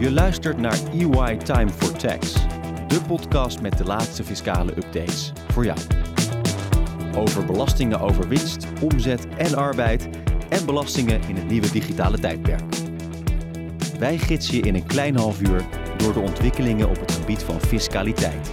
Je luistert naar EY Time for Tax, de podcast met de laatste fiscale updates voor jou. Over belastingen over winst, omzet en arbeid en belastingen in het nieuwe digitale tijdperk. Wij gidsen je in een klein half uur door de ontwikkelingen op het gebied van fiscaliteit.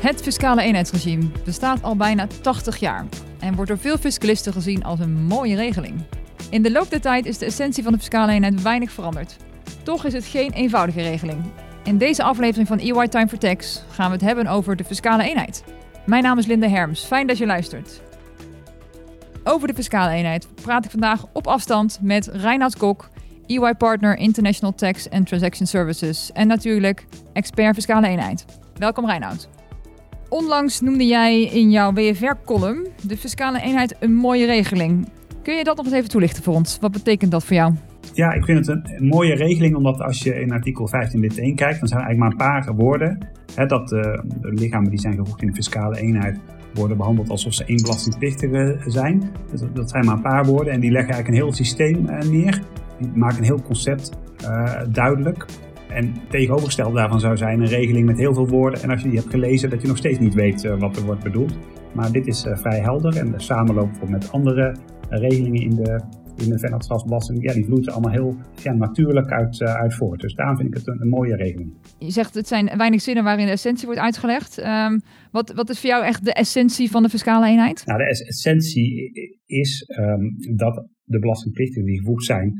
Het fiscale eenheidsregime bestaat al bijna 80 jaar en wordt door veel fiscalisten gezien als een mooie regeling. In de loop der tijd is de essentie van de fiscale eenheid weinig veranderd. Toch is het geen eenvoudige regeling. In deze aflevering van EY Time for Tax gaan we het hebben over de fiscale eenheid. Mijn naam is Linda Herms, fijn dat je luistert. Over de fiscale eenheid praat ik vandaag op afstand met Reinoud Kok, EY Partner International Tax and Transaction Services en natuurlijk expert fiscale eenheid. Welkom Reinoud. Onlangs noemde jij in jouw WFR-column de fiscale eenheid een mooie regeling. Kun je dat nog eens even toelichten voor ons? Wat betekent dat voor jou? Ja, ik vind het een, mooie regeling, omdat als je in artikel 15 lid 1 kijkt, dan zijn er eigenlijk maar een paar woorden. Hè, dat uh, de lichamen die zijn gevoegd in de fiscale eenheid worden behandeld alsof ze één belastingplichtige zijn. Dus dat zijn maar een paar woorden en die leggen eigenlijk een heel systeem uh, neer. Die maken een heel concept duidelijk. En tegenovergesteld daarvan zou zijn een regeling met heel veel woorden. En als je die hebt gelezen, dat je nog steeds niet weet wat er wordt bedoeld. Maar dit is vrij helder en de samenloop met andere regelingen in de, in de vennootschapsbelasting, ja, die vloeit er allemaal heel ja, natuurlijk uit, uh, uit voort. Dus daarom vind ik het een, een, mooie regeling. Je zegt het zijn weinig zinnen waarin de essentie wordt uitgelegd. Um, wat, wat is voor jou echt de essentie van de fiscale eenheid? Nou, de essentie is um, dat de belastingplichtigen die gevoegd zijn,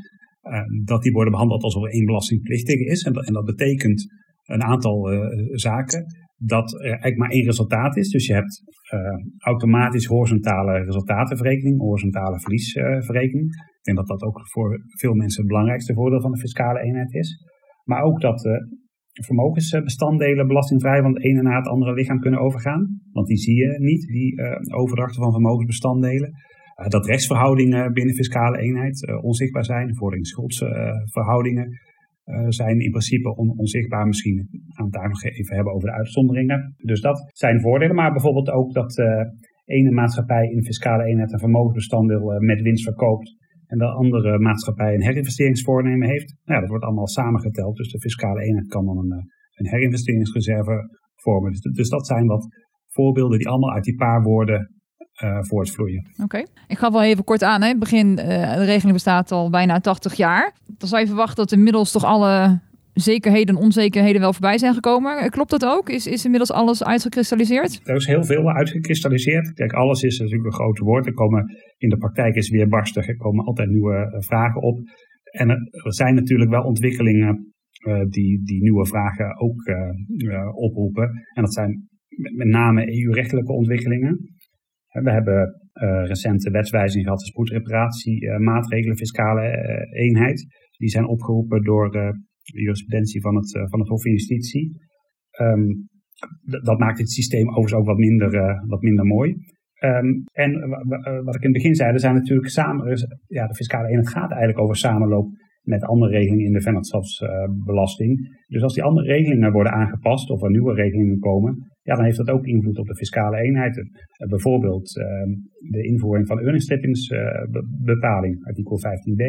uh, dat die worden behandeld alsof er één belastingplichtige is. En dat, en dat betekent een aantal uh, zaken. Dat er eigenlijk maar één resultaat is. Dus je hebt uh, automatisch horizontale resultatenverrekening, horizontale verliesverrekening. Ik denk dat dat ook voor veel mensen het belangrijkste voordeel van de fiscale eenheid is. Maar ook dat vermogensbestanddelen belastingvrij van het ene naar het andere lichaam kunnen overgaan. Want die zie je niet, die overdrachten van vermogensbestanddelen. Uh, dat rechtsverhoudingen binnen fiscale eenheid uh, onzichtbaar zijn, vordering-schuldsverhoudingen uh, zijn in principe on onzichtbaar. Misschien gaan we het daar nog even hebben over de uitzonderingen. Dus dat zijn voordelen, maar bijvoorbeeld ook dat ene maatschappij in fiscale eenheid een vermogensbestanddeel met winst verkoopt en de andere maatschappij een herinvesteringsvoornemen heeft. Nou, ja, dat wordt allemaal samengeteld, dus de fiscale eenheid kan dan een, een herinvesteringsreserve vormen. Dus, dus dat zijn wat voorbeelden die allemaal uit die paar woorden uh, voortvloeien. Oké, okay. ik ga wel even kort aan. Hè. Begin, uh, de regeling bestaat al bijna 80 jaar. Dan zou je verwachten dat inmiddels toch alle zekerheden en onzekerheden wel voorbij zijn gekomen. Klopt dat ook? Is, is inmiddels alles uitgekristalliseerd? Er is heel veel uitgekristalliseerd. Kijk, alles is natuurlijk een groot woord. Er komen in de praktijk is weer barstig. Er komen altijd nieuwe vragen op. En er, zijn natuurlijk wel ontwikkelingen uh, die, die nieuwe vragen ook uh, oproepen. En dat zijn met name EU-rechtelijke ontwikkelingen. We hebben uh, recente wetswijzigingen gehad, de spoedreparatiemaatregelen, uh, fiscale uh, eenheid. Die zijn opgeroepen door de jurisprudentie van het, van het Hof van Justitie. Um, dat maakt het systeem overigens ook wat minder, wat minder mooi. Um, en wat ik in het begin zei, er zijn natuurlijk samen, ja, de fiscale eenheid gaat eigenlijk over samenloop met andere regelingen in de vennootschapsbelasting. Dus als die andere regelingen worden aangepast of er nieuwe regelingen komen, ja, dan heeft dat ook invloed op de fiscale eenheid. Uh, bijvoorbeeld uh, de invoering van earningstrappingsbepaling, artikel 15b.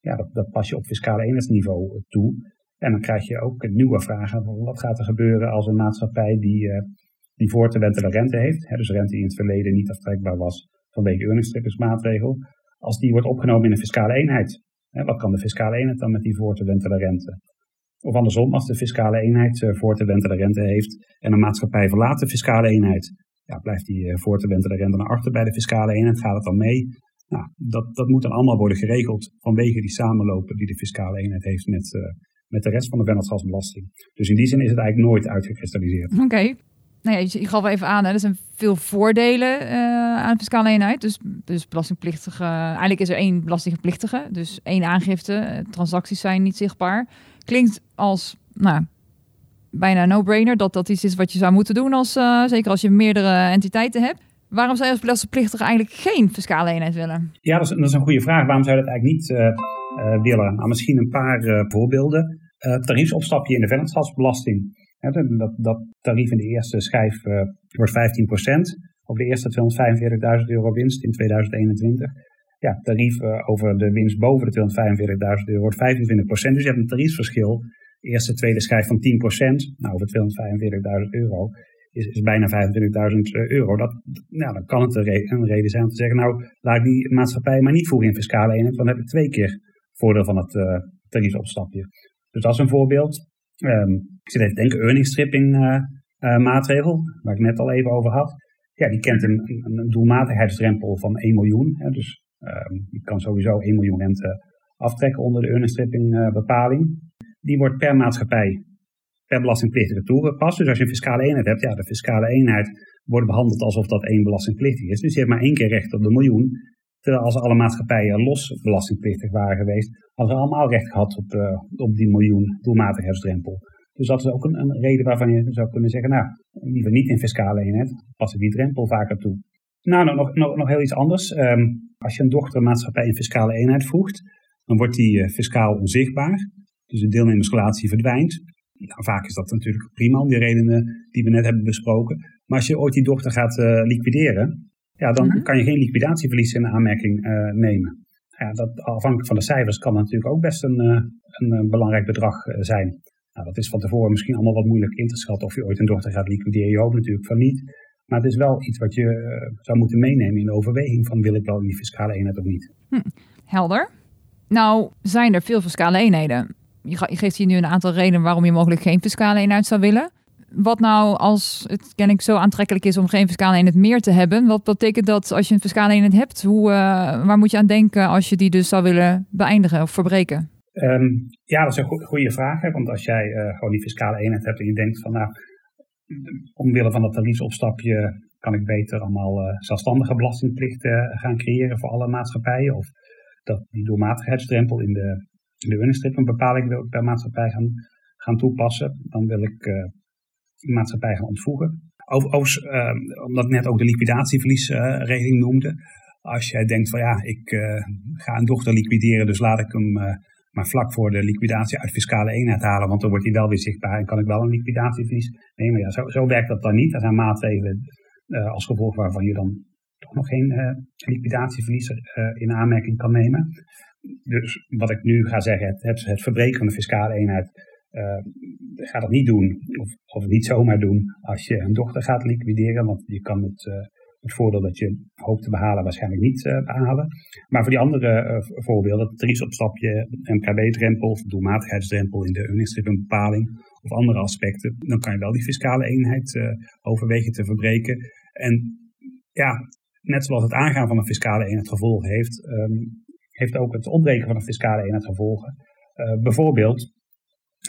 Ja, dat, dat, pas je op fiscale eenheidsniveau toe. En dan krijg je ook nieuwe vragen. Wat gaat er gebeuren als een maatschappij die, uh, die voor te wentele rente heeft, dus rente die in het verleden niet aftrekbaar was vanwege earningstrappingsmaatregel, als die wordt opgenomen in een fiscale eenheid? Wat kan de fiscale eenheid dan met die voor te wentele rente? Of andersom, als de fiscale eenheid uh, voor te wentele rente heeft en een maatschappij verlaat de fiscale eenheid, ja, blijft die uh, voor te wentele rente naar achter bij de fiscale eenheid, gaat het dan mee? Nou, dat, dat moet dan allemaal worden geregeld vanwege die samenlopen die de fiscale eenheid heeft met, uh, met de rest van de vennootschapsbelasting. Dus in die zin is het eigenlijk nooit uitgekristalliseerd. Oké. Nou ja, je gaf wel even aan, hè, er zijn veel voordelen uh, aan fiscale eenheid. Dus, dus belastingplichtige, eigenlijk is er één belastingplichtige, dus één aangifte. Transacties zijn niet zichtbaar. Klinkt als, nou, bijna no-brainer dat dat iets is wat je zou moeten doen, als, uh, zeker als je meerdere entiteiten hebt. Waarom zou je als belastingplichtige eigenlijk geen fiscale eenheid willen? Ja, dat is, dat is een goede vraag. Waarom zou je dat eigenlijk niet willen? Nou, misschien een paar voorbeelden. tariefsopstapje in de vennootschapsbelasting. Dat, dat tarief in de eerste schijf wordt 15% op de eerste 245.000 euro winst in 2021. ja, tarief over de winst boven de 245.000 euro wordt 25 procent. Dus je hebt een tariefsverschil. Eerste, tweede schijf van 10 procent. Nou, over 245.000 euro is, bijna 25.000 euro. Dat, nou, dan kan het een, reden zijn om te zeggen, nou, laat die maatschappij maar niet voeren in fiscale eenheid, dan heb ik twee keer voordeel van het uh, tariefopstapje. Dus dat is een voorbeeld. Um, ik zit even te denken, earning stripping uh, uh, maatregel, waar ik net al even over had. Ja, die kent een, een, doelmatigheidsdrempel van 1 miljoen. Hè, dus um, je kan sowieso 1 miljoen rente aftrekken onder de earning stripping bepaling. Die wordt per maatschappij per belastingplichtige toegepast. Dus als je een fiscale eenheid hebt, ja, de fiscale eenheid wordt behandeld alsof dat één belastingplichtig is. Dus je hebt maar één keer recht op de miljoen. Terwijl als alle maatschappijen los belastingplichtig waren geweest, hadden ze allemaal recht gehad op, uh, op die miljoen doelmatigheidsdrempel. Dus dat is ook een, een, reden waarvan je zou kunnen zeggen, nou, liever niet in fiscale eenheid, passen die drempel vaker toe. Nou, nog, nog, nog heel iets anders. Um, als je een dochtermaatschappij in fiscale eenheid voegt, dan wordt die uh, fiscaal onzichtbaar. Dus de deelnemersrelatie verdwijnt. Nou, vaak is dat natuurlijk prima om die redenen die we net hebben besproken. Maar als je ooit die dochter gaat uh, liquideren, ja, dan mhm. kan je geen liquidatieverlies in aanmerking uh, nemen. Ja, dat, afhankelijk van de cijfers kan dat natuurlijk ook best een, uh, een belangrijk bedrag zijn. Nou, dat is van tevoren misschien allemaal wat moeilijk in te schatten of je ooit een dochter gaat liquideren. Je hoopt natuurlijk van niet. Maar het is wel iets wat je zou moeten meenemen in de overweging van wil ik wel in die fiscale eenheid of niet. Hm. Helder. Nou zijn er veel fiscale eenheden je geeft hier nu een aantal redenen waarom je mogelijk geen fiscale eenheid zou willen. Wat nou als het ken ik zo aantrekkelijk is om geen fiscale eenheid meer te hebben? Wat betekent dat als je een fiscale eenheid hebt? Hoe, uh, waar moet je aan denken als je die dus zou willen beëindigen of verbreken? Um, ja, dat is een goede vraag. Hè? Want als jij uh, gewoon die fiscale eenheid hebt en je denkt van nou, omwille van dat tariefopstapje kan ik beter allemaal uh, zelfstandige belastingplichten gaan creëren voor alle maatschappijen. Of dat die doelmatigheidsdrempel in de de earningstrip een bepaling per maatschappij gaan, gaan toepassen. Dan wil ik de maatschappij gaan ontvoegen. Overigens, uh, omdat net ook de liquidatieverliesregeling noemde. Als jij denkt van ja, ik uh, ga een dochter liquideren, dus laat ik hem maar vlak voor de liquidatie uit fiscale eenheid halen, want dan wordt hij wel weer zichtbaar en kan ik wel een liquidatieverlies nemen. Ja, zo, zo werkt dat dan niet. Er zijn maatregelen als gevolg waarvan je dan toch nog geen liquidatieverlies in aanmerking kan nemen dus wat ik nu ga zeggen, het, het verbreken van de fiscale eenheid, ga dat niet doen, of, of niet zomaar doen, als je een dochter gaat liquideren, want je kan het, uh, het voordeel dat je hoopt te behalen waarschijnlijk niet uh, behalen. Maar voor die andere voorbeelden, het tariefopstapje, MKB-drempel of doelmatigheidsdrempel in de earningstrippenbepaling of andere aspecten, dan kan je wel die fiscale eenheid overwegen te verbreken. En ja, net zoals het aangaan van een fiscale eenheid gevolgen heeft, um, heeft ook het ontbreken van een fiscale eenheid gevolgen. Uh, bijvoorbeeld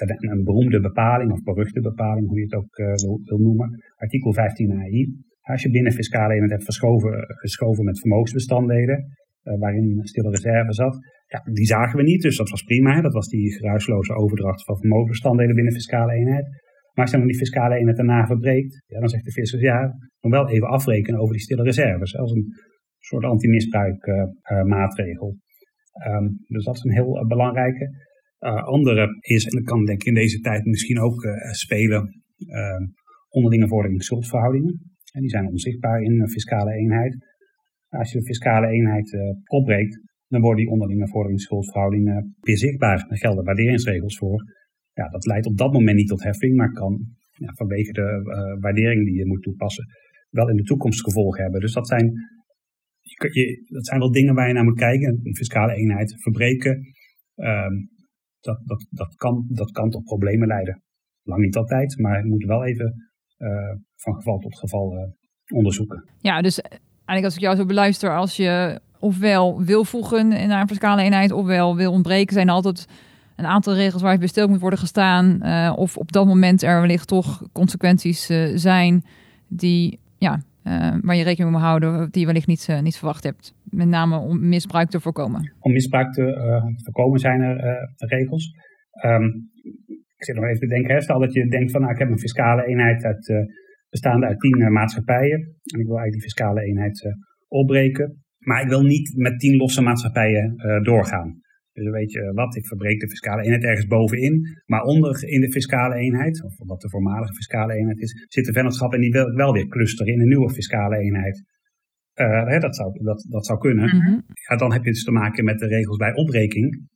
een, een, beroemde bepaling of beruchte bepaling, hoe je het ook uh, wil, wil, noemen, artikel 15 AI. Als je binnen fiscale eenheid hebt verschoven, geschoven met vermogensbestanddelen, uh, waarin stille reserve zat, ja, die zagen we niet, dus dat was prima. Dat was die geruisloze overdracht van vermogensbestanddelen binnen fiscale eenheid. Maar als dan die fiscale eenheid daarna verbreekt, ja, dan zegt de fiscus, ja, dan wel even afrekenen over die stille reserves. Als een soort anti-misbruikmaatregel. Um, dus dat is een heel uh, belangrijke. Uh, andere is, en dat kan denk ik in deze tijd misschien ook uh, spelen, uh, onderlinge vordering schuldverhoudingen. En die zijn onzichtbaar in een fiscale eenheid. Als je de fiscale eenheid opbreekt, dan worden die onderlinge vordering schuldverhoudingen weer zichtbaar. Er gelden waarderingsregels voor. Ja, dat leidt op dat moment niet tot heffing, maar kan vanwege de waardering die je moet toepassen wel in de toekomst gevolgen hebben. Dus dat zijn je, dat zijn wel dingen waar je naar moet kijken. Een fiscale eenheid verbreken, ehm, dat, dat, kan, dat kan tot problemen leiden. Lang niet altijd, maar je moet wel even uh, van geval tot geval uh, onderzoeken. Ja, dus eigenlijk als ik jou zo beluister, als je ofwel wil voegen naar een fiscale eenheid, ofwel wil ontbreken, zijn er altijd een aantal regels waar je stil moet worden gestaan. Uh, of op dat moment er wellicht toch consequenties zijn die ja, waar je rekening mee moet houden die je wellicht niet, niet verwacht hebt. Met name om misbruik te voorkomen. Om misbruik te uh, voorkomen zijn er regels. Um, ik zit nog even te denken, stel dat je denkt van nou, ik heb een fiscale eenheid uit, bestaande uit tien maatschappijen. En ik wil eigenlijk die fiscale eenheid opbreken. Maar ik wil niet met tien losse maatschappijen doorgaan. Dus weet je wat, ik verbreek de fiscale eenheid ergens bovenin. Maar onder in de fiscale eenheid, of wat de voormalige fiscale eenheid is, zit de vennootschap en die wil ik wel weer clusteren in een nieuwe fiscale eenheid. Hè, dat, zou, dat, dat zou kunnen. Mhm. Ja, dan heb je dus te maken met de regels bij opbreking.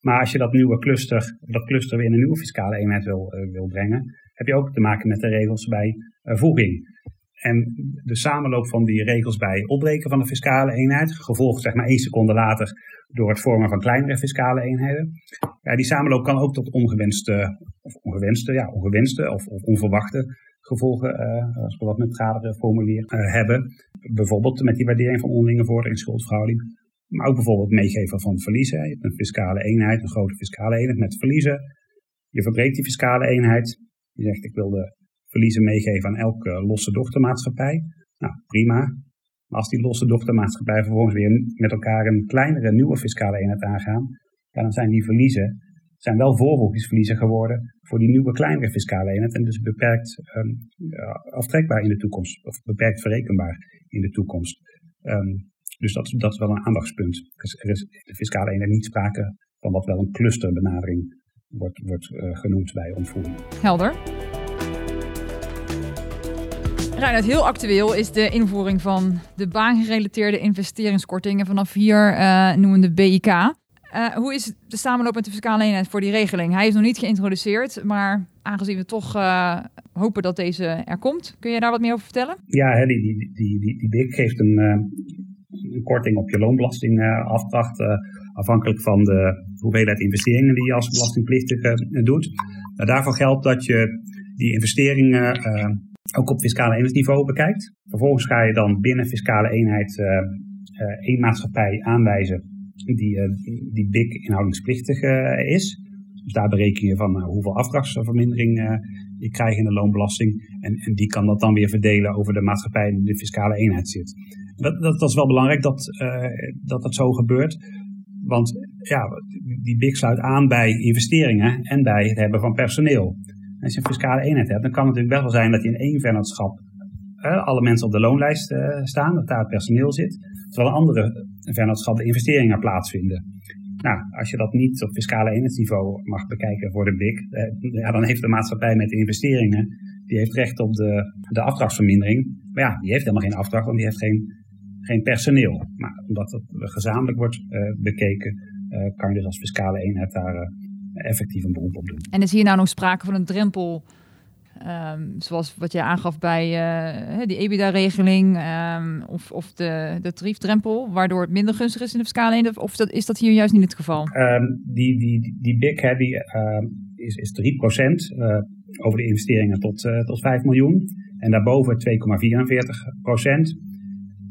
Maar als je dat nieuwe cluster, dat cluster weer in een nieuwe fiscale eenheid wil, eh, wil brengen, heb je ook te maken met de regels bij eh, voeging. En de samenloop van die regels bij opbreken van de fiscale eenheid, gevolgd zeg maar één seconde later door het vormen van kleinere fiscale eenheden, ja, die samenloop kan ook tot ongewenste, of ongewenste, ja, ongewenste of, of onverwachte gevolgen, eh, als we wat neutraler formulier eh, hebben. Bijvoorbeeld met die waardering van onderlinge vordering schuldverhouding. Maar ook bijvoorbeeld meegeven van verliezen. Je hebt een fiscale eenheid, een grote fiscale eenheid met verliezen. Je verbreekt die fiscale eenheid. Je zegt ik wil de verliezen meegeven aan elke losse dochtermaatschappij. Nou, prima. Maar als die losse dochtermaatschappij vervolgens weer met elkaar een kleinere nieuwe fiscale eenheid aangaan, dan zijn die verliezen zijn wel voorvoegingsverliezen geworden voor die nieuwe kleinere fiscale eenheid en dus beperkt um, aftrekbaar in de toekomst, of beperkt verrekenbaar in de toekomst. Um, dus dat, dat is wel een aandachtspunt. Er is in de fiscale eenheid niet sprake van wat wel een clusterbenadering wordt, wordt uh, genoemd bij ontvoering. Helder. Reinhard, heel actueel is de invoering van de baangerelateerde investeringskortingen vanaf hier uh, noemen de BIK. Uh, hoe is de samenloop met de fiscale eenheid voor die regeling? Hij is nog niet geïntroduceerd, maar aangezien we toch uh, hopen dat deze er komt, kun je daar wat meer over vertellen? Ja, die, die, die, die, die BIC geeft een, uh, een korting op je loonbelastingafdracht, afhankelijk van de hoeveelheid investeringen die je als belastingplichtige doet. Daarvoor geldt dat je die investeringen ook op fiscale eenheidsniveau bekijkt. Vervolgens ga je dan binnen fiscale eenheid één maatschappij aanwijzen die, uh, die BIC inhoudingsplichtig uh, is. Dus daar bereken je van uh, hoeveel afdrachtsvermindering je krijgt in de loonbelasting. En, en, die kan dat dan weer verdelen over de maatschappij die in de fiscale eenheid zit. Dat, dat, dat is wel belangrijk dat, dat dat zo gebeurt. Want ja, die BIC sluit aan bij investeringen en bij het hebben van personeel. als je een fiscale eenheid hebt, dan kan het natuurlijk best wel zijn dat je in één vennootschap alle mensen op de loonlijst staan, dat daar het personeel zit. Terwijl andere vennootschap investeringen plaatsvinden. Nou, als je dat niet op fiscale eenheidsniveau mag bekijken voor de BIC, eh, ja, dan heeft de maatschappij met investeringen, die heeft recht op de, de afdrachtsvermindering. Maar ja, die heeft helemaal geen afdracht, want die heeft geen, geen personeel. Maar omdat het gezamenlijk wordt uh, bekeken, uh, kan je dus als fiscale eenheid daar uh, effectief een beroep op doen. En is hier nou nog sprake van een drempel Um, zoals wat je aangaf bij uh, die EBITDA-regeling um, of, of de, de tariefdrempel, waardoor het minder gunstig is in de fiscale eenheid, of dat, is dat hier juist niet het geval? Um, die, die, die BIC is, is 3% uh, over de investeringen tot, uh, tot 5 miljoen en daarboven 2,44%.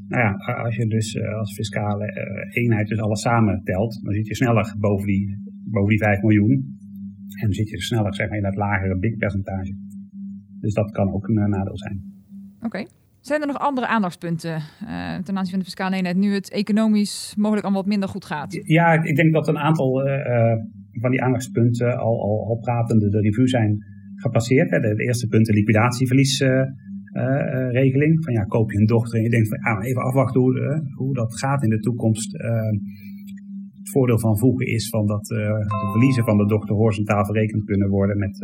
Nou ja, als je dus als fiscale eenheid dus alles samen telt, dan zit je sneller boven die, boven die 5 miljoen. En dan zit je sneller zeg maar, in dat lagere BIC-percentage. Dus dat kan ook een nadeel zijn. Oké. Okay. Zijn er nog andere aandachtspunten uh, ten aanzien van de fiscale eenheid, nu het economisch mogelijk allemaal wat minder goed gaat? Ja, ik denk dat een aantal uh, van die aandachtspunten al, al, al pratende de review zijn gepasseerd. Hè. De, de, eerste punt, de liquidatieverliesregeling. Uh, van ja, koop je een dochter en je denkt van ja, even afwachten hoe, hoe dat gaat in de toekomst. het voordeel van voegen is van dat de verliezen van de dochter horizontaal verrekend kunnen worden met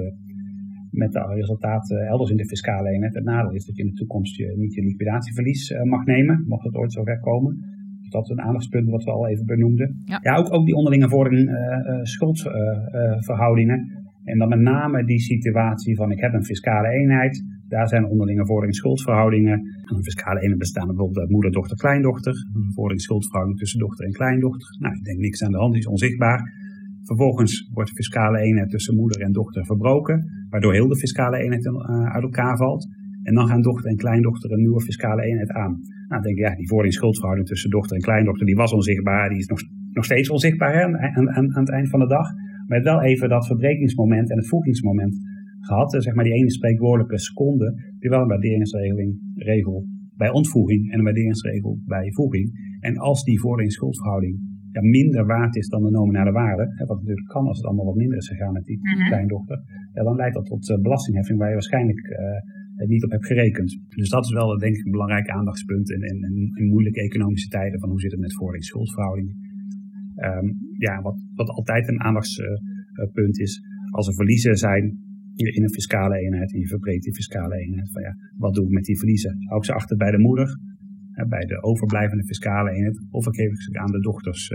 met de resultaten elders in de fiscale eenheid. Het nadeel is dat je in de toekomst je, niet je liquidatieverlies uh, mag nemen, mocht het ooit zover komen. Dus dat is een aandachtspunt wat we al even benoemden. Ja, ja ook, ook die onderlinge vordering uh, uh, schuldverhoudingen. en dan met name die situatie van ik heb een fiscale eenheid, daar zijn onderlinge vordering schuldverhoudingen. En een fiscale eenheid bestaan bijvoorbeeld uit moeder, dochter, kleindochter. Een vordering schuldverhouding tussen dochter en kleindochter. Nou, ik denk niks aan de hand, die is onzichtbaar. Vervolgens wordt de fiscale eenheid tussen moeder en dochter verbroken, waardoor heel de fiscale eenheid uh, uit elkaar valt. En dan gaan dochter en kleindochter een nieuwe fiscale eenheid aan. Nou, denk ik, ja, die voording-schuldverhouding tussen dochter en kleindochter, die was onzichtbaar, die is nog, nog steeds onzichtbaar aan, aan, aan het eind van de dag. Maar je hebt wel even dat verbrekingsmoment en het voegingsmoment gehad. Zeg maar die ene spreekwoordelijke seconde, die wel een waarderingsregeling regel bij ontvoeging en een waarderingsregel bij voeging. En als die voording-schuldverhouding ja, minder waard is dan de nominale waarde, hè, wat natuurlijk kan als het allemaal wat minder is gegaan met die Mhm. kleindochter, ja, dan leidt dat tot uh, belastingheffing waar je waarschijnlijk uh, niet op hebt gerekend. Dus dat is wel denk ik een belangrijk aandachtspunt in, in, in, in moeilijke economische tijden van hoe zit het met vordering schuldverhoudingen. Um, ja, wat, wat altijd een aandachtspunt is, als er verliezen zijn in een fiscale eenheid en je verbreekt die fiscale eenheid, van ja, wat doe ik met die verliezen? Hou ik ze achter bij de moeder? Bij de overblijvende fiscale eenheid, of ik geef ze aan de dochters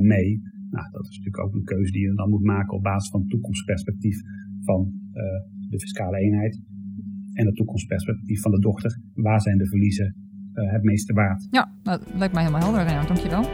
mee. Nou, dat is natuurlijk ook een keuze die je dan moet maken op basis van het toekomstperspectief van de fiscale eenheid en het toekomstperspectief van de dochter. Waar zijn de verliezen het meeste waard? Ja, dat lijkt mij helemaal helder, Reinhard. Dankjewel.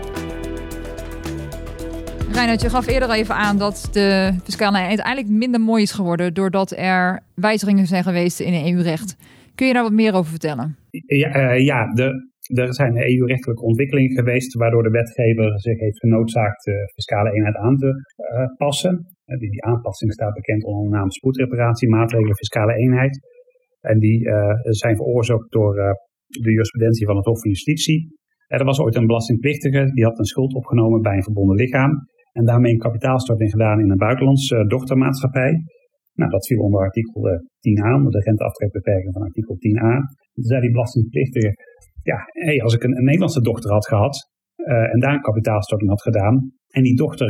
Reinhard, je gaf eerder even aan dat de fiscale eenheid eigenlijk minder mooi is geworden doordat er wijzigingen zijn geweest in het EU-recht. Kun je daar wat meer over vertellen? Ja, uh, ja de, er zijn EU-rechtelijke ontwikkelingen geweest waardoor de wetgever zich heeft genoodzaakt de fiscale eenheid aan te uh, passen. Die, die, aanpassing staat bekend onder de naam spoedreparatiemaatregelen fiscale eenheid. En die zijn veroorzaakt door de jurisprudentie van het Hof van Justitie. Er was ooit een belastingplichtige die had een schuld opgenomen bij een verbonden lichaam. En daarmee een kapitaalstorting gedaan in een buitenlandse dochtermaatschappij. Nou, dat viel onder artikel 10a, eh, onder de renteaftrekbeperking van artikel 10a. Toen zei die belastingplichtige, ja, hey, als ik een, Nederlandse dochter had gehad uh, en daar een kapitaalstorting had gedaan, en die dochter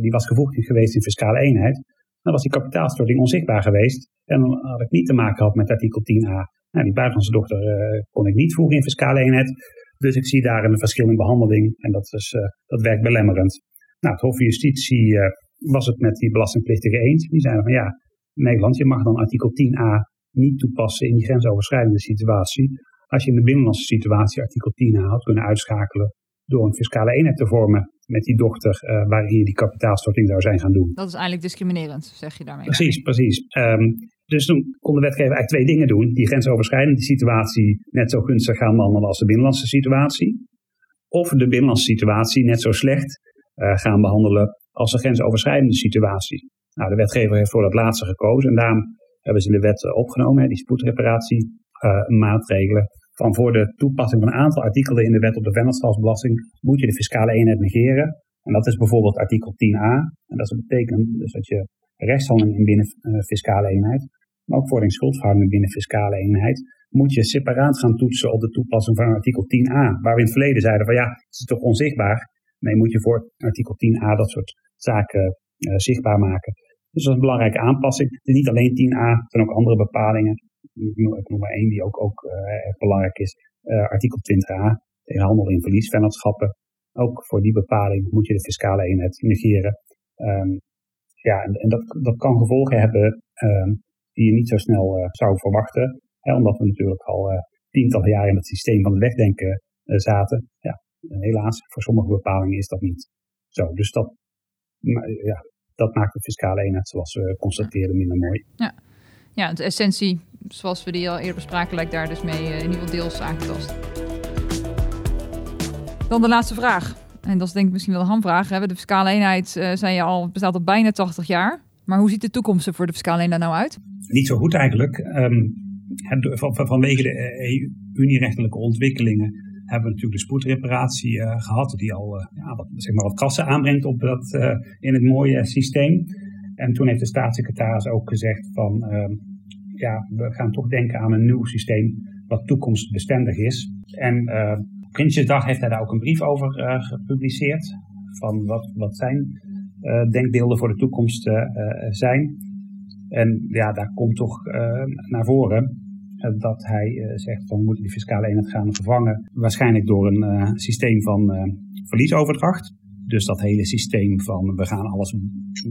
die was gevoegd geweest in fiscale eenheid, dan was die kapitaalstorting onzichtbaar geweest. En dan had ik niet te maken gehad met artikel 10a. Nou, die buitenlandse dochter kon ik niet voegen in fiscale eenheid. Dus ik zie daar een verschil in behandeling en dat, is, dat werkt belemmerend. Nou, het Hof van Justitie was het met die belastingplichtigen eens. Die zeiden van ja, Nederland, je mag dan artikel 10a niet toepassen in die grensoverschrijdende situatie. Als je in de binnenlandse situatie artikel 10a had kunnen uitschakelen door een fiscale eenheid te vormen met die dochter uh, waarin je die kapitaalstorting zou zijn gaan doen. Dat is eigenlijk discriminerend, zeg je daarmee. Precies, precies. Um, dus toen kon de wetgever eigenlijk twee dingen doen. Die grensoverschrijdende situatie net zo gunstig gaan behandelen als de binnenlandse situatie. Of de binnenlandse situatie net zo slecht uh, gaan behandelen als een grensoverschrijdende situatie. Nou, de wetgever heeft voor dat laatste gekozen en daarom hebben ze in de wet eh, opgenomen, hè, die spoedreparatiemaatregelen. Uh, van voor de toepassing van een aantal artikelen in de wet op de vennootschapsbelasting moet je de fiscale eenheid negeren. En dat is bijvoorbeeld artikel 10a. En dat betekent dus dat je rechtshandelingen binnen uh, fiscale eenheid, maar ook voor een schuldverhouding binnen fiscale eenheid, moet je separaat gaan toetsen op de toepassing van artikel 10a. Waar we in het verleden zeiden van ja, het is toch onzichtbaar. Nee, moet je voor artikel 10a dat soort zaken uh, zichtbaar maken. Dus dat is een belangrijke aanpassing. Het is niet alleen 10a, er zijn ook andere bepalingen. Maar één die ook, ook erg belangrijk is. Uh, artikel 20a, tegen handel in verliesvennootschappen. Ook voor die bepaling moet je de fiscale eenheid negeren. Um, ja, en, dat, dat kan gevolgen hebben um, die je niet zo snel zou verwachten. Hè, omdat we natuurlijk al tientallen jaren in het systeem van het wegdenken zaten. Ja, helaas, voor sommige bepalingen is dat niet zo. Dus dat, ja, dat maakt de fiscale eenheid, zoals we constateerden, minder mooi. Ja. Ja, de essentie, zoals we die al eerder bespraken, lijkt daar dus mee eh, in ieder geval deels aangetast. Dan de laatste vraag. En dat is denk ik misschien wel een hamvraag. Hè? De fiscale eenheid, uh, zei je al, bestaat al bijna 80 jaar. Maar hoe ziet de toekomst er voor de fiscale eenheid nou uit? Niet zo goed eigenlijk. Van, vanwege de EU-rechtelijke ontwikkelingen hebben we natuurlijk de spoedreparatie uh, gehad, die al ja, wat, zeg maar wat kassen aanbrengt op dat, in het mooie systeem. En toen heeft de staatssecretaris ook gezegd van, ehm, ja, we gaan toch denken aan een nieuw systeem wat toekomstbestendig is. En Prinsjesdag heeft hij daar ook een brief over gepubliceerd, van wat, wat zijn denkbeelden voor de toekomst zijn. En ja, daar komt toch naar voren eh, dat hij eh, zegt van we moeten die fiscale eenheid gaan vervangen. Waarschijnlijk door een eh, systeem van verliesoverdracht. Dus dat hele systeem van we gaan alles,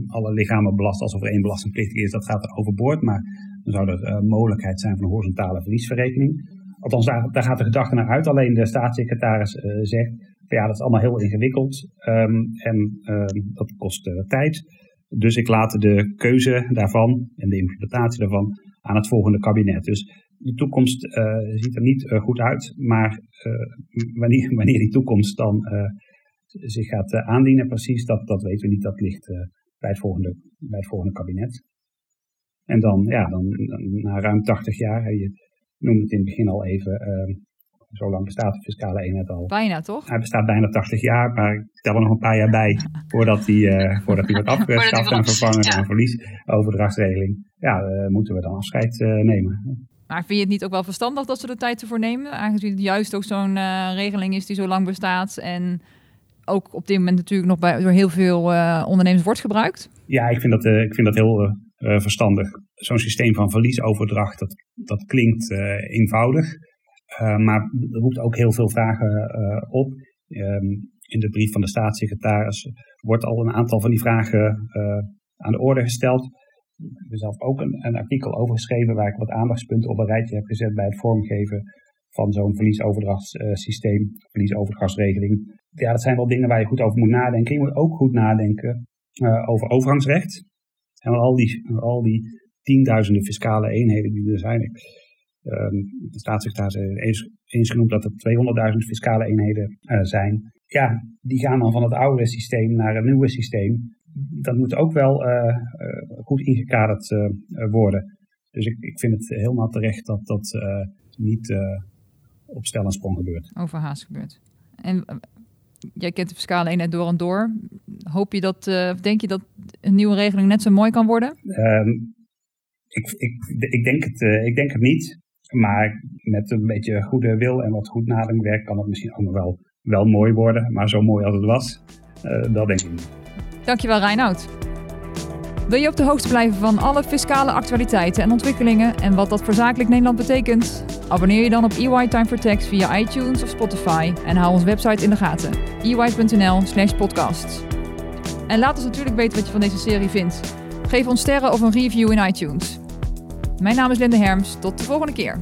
alle lichamen belasten alsof er één belastingplichtig is, dat gaat er overboord. Maar dan zou er mogelijkheid zijn van een horizontale verliesverrekening. Althans, daar, daar, gaat de gedachte naar uit. Alleen de staatssecretaris uh, zegt, ja, dat is allemaal heel ingewikkeld um, en um, dat kost uh, tijd. Dus ik laat de keuze daarvan en de implementatie daarvan aan het volgende kabinet. Dus de toekomst ziet er niet goed uit, maar wanneer, wanneer die toekomst dan zich gaat aandienen precies, dat, dat weten we niet. Dat ligt bij, het volgende, bij het volgende kabinet. En dan, ja, dan, na ruim 80 jaar, je noemde het in het begin al even, ehm, zo lang bestaat de fiscale eenheid al. Bijna toch? Hij bestaat bijna 80 jaar, maar ik tel er nog een paar jaar bij voordat hij, uh, voordat hij wordt afgeschaft en vervangen ja. aan verliesoverdrachtsregeling. Ja, uh, moeten we dan afscheid nemen. Maar vind je het niet ook wel verstandig dat ze de tijd ervoor nemen? Aangezien het juist ook zo'n regeling is die zo lang bestaat en ook op dit moment natuurlijk nog bij, door heel veel uh, ondernemers wordt gebruikt? Ja, ik vind dat, uh, ik vind dat heel verstandig. Zo'n systeem van verliesoverdracht, dat, dat klinkt eenvoudig. maar roept ook heel veel vragen op. Ehm, in de brief van de staatssecretaris wordt al een aantal van die vragen aan de orde gesteld. Ik heb zelf ook een, een, artikel over geschreven waar ik wat aandachtspunten op een rijtje heb gezet bij het vormgeven van zo'n verliesoverdrachtssysteem, verliesoverdrachtsregeling. Ja, dat zijn wel dingen waar je goed over moet nadenken. Je moet ook goed nadenken uh, over overgangsrecht. En al die, al die tienduizenden fiscale eenheden die er zijn. Um, de staatssecretaris heeft eens, genoemd dat er 200.000 fiscale eenheden uh, zijn. Ja, die gaan dan van het oude systeem naar het nieuwe systeem. Dat moet ook wel uh, goed ingekaderd worden. Dus ik, ik vind het helemaal terecht dat dat niet op stel en sprong gebeurt. Overhaast gebeurt. En jij kent de fiscale eenheid door en door. Hoop je dat, uh, denk je dat een nieuwe regeling net zo mooi kan worden? Um, ik, ik, ik, denk het, uh, ik denk het niet. Maar met een beetje goede wil en wat goed nadenkwerk kan het misschien ook nog wel, wel mooi worden. Maar zo mooi als het was, uh, dat denk ik niet. Dankjewel Reinoud. Wil je op de hoogte blijven van alle fiscale actualiteiten en ontwikkelingen en wat dat voor zakelijk Nederland betekent? Abonneer je dan op EY Time for Tax via iTunes of Spotify en hou onze website in de gaten: ey.nl/slash. En laat ons natuurlijk weten wat je van deze serie vindt. Geef ons sterren of een review in iTunes. Mijn naam is Linde Herms. Tot de volgende keer.